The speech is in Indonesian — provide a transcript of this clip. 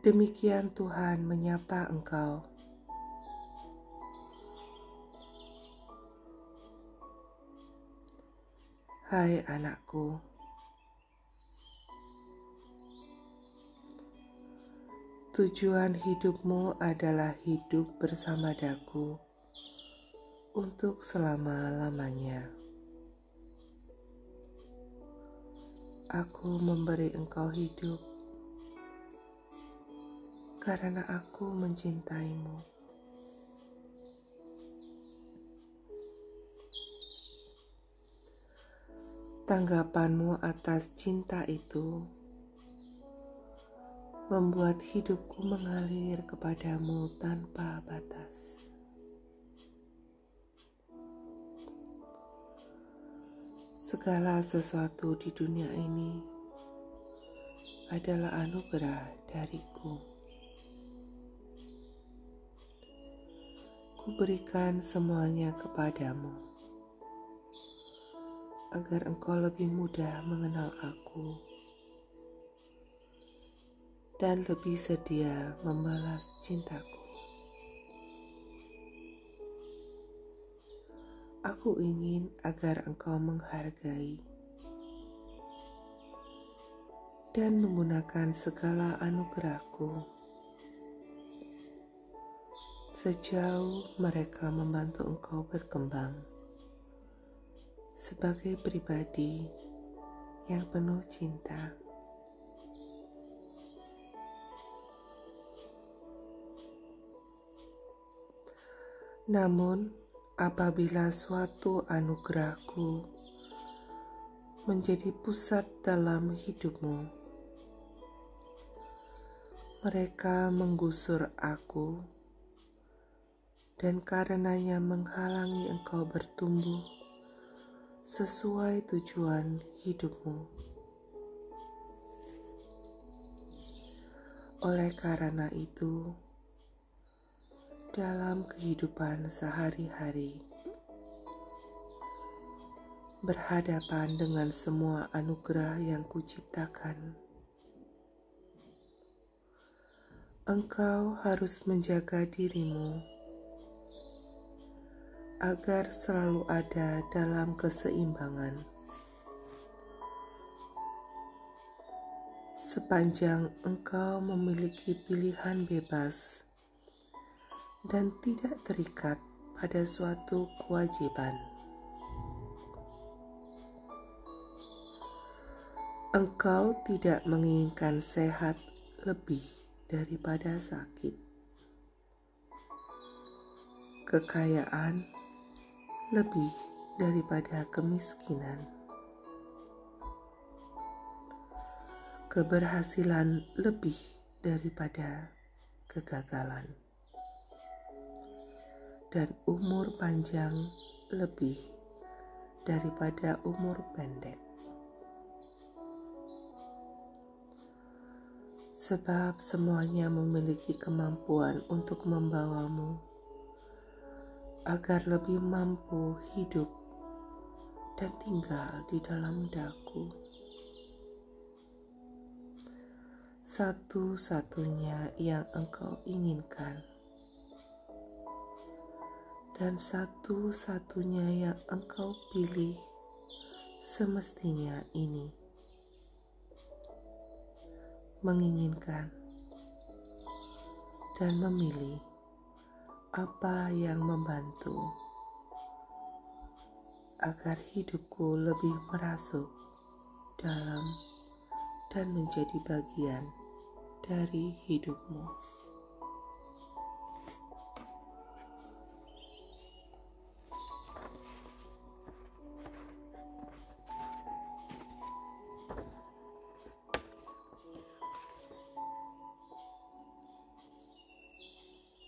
Demikian Tuhan menyapa engkau. Hai anakku, tujuan hidupmu adalah hidup bersama daku untuk selama-lamanya. Aku memberi engkau hidup karena aku mencintaimu. Tanggapanmu atas cinta itu membuat hidupku mengalir kepadamu tanpa batas. Segala sesuatu di dunia ini adalah anugerah dariku. Kuberikan semuanya kepadamu, agar engkau lebih mudah mengenal aku dan lebih sedia membalas cintaku. Aku ingin agar engkau menghargai dan menggunakan segala anugerahku sejauh mereka membantu engkau berkembang sebagai pribadi yang penuh cinta. Namun, apabila suatu anugerahku menjadi pusat dalam hidupmu, mereka menggusur aku dan karenanya menghalangi engkau bertumbuh sesuai tujuan hidupmu. Oleh karena itu, dalam kehidupan sehari-hari, berhadapan dengan semua anugerah yang kuciptakan, engkau harus menjaga dirimu agar selalu ada dalam keseimbangan. Sepanjang engkau memiliki pilihan bebas dan tidak terikat pada suatu kewajiban, engkau tidak menginginkan sehat lebih daripada sakit, kekayaan lebih daripada kemiskinan. Keberhasilan lebih daripada kegagalan, dan umur panjang lebih daripada umur pendek. Sebab semuanya memiliki kemampuan untuk membawamu agar lebih mampu hidup dan tinggal di dalam daku. Satu-satunya yang engkau inginkan, dan satu-satunya yang engkau pilih semestinya ini menginginkan dan memilih apa yang membantu agar hidupku lebih merasuk dalam dan menjadi bagian dari hidupmu.